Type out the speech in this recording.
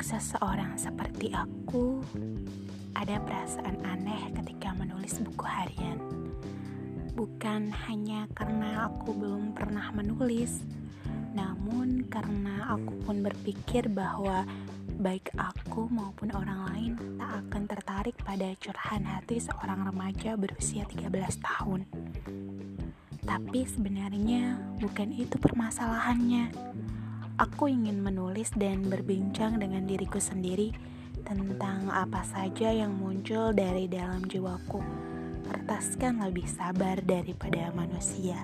seseorang seperti aku, ada perasaan aneh ketika menulis buku harian. Bukan hanya karena aku belum pernah menulis, namun karena aku pun berpikir bahwa baik aku maupun orang lain tak akan tertarik pada curahan hati seorang remaja berusia 13 tahun. Tapi sebenarnya bukan itu permasalahannya. Aku ingin menulis dan berbincang dengan diriku sendiri tentang apa saja yang muncul dari dalam jiwaku. Kertas kan lebih sabar daripada manusia.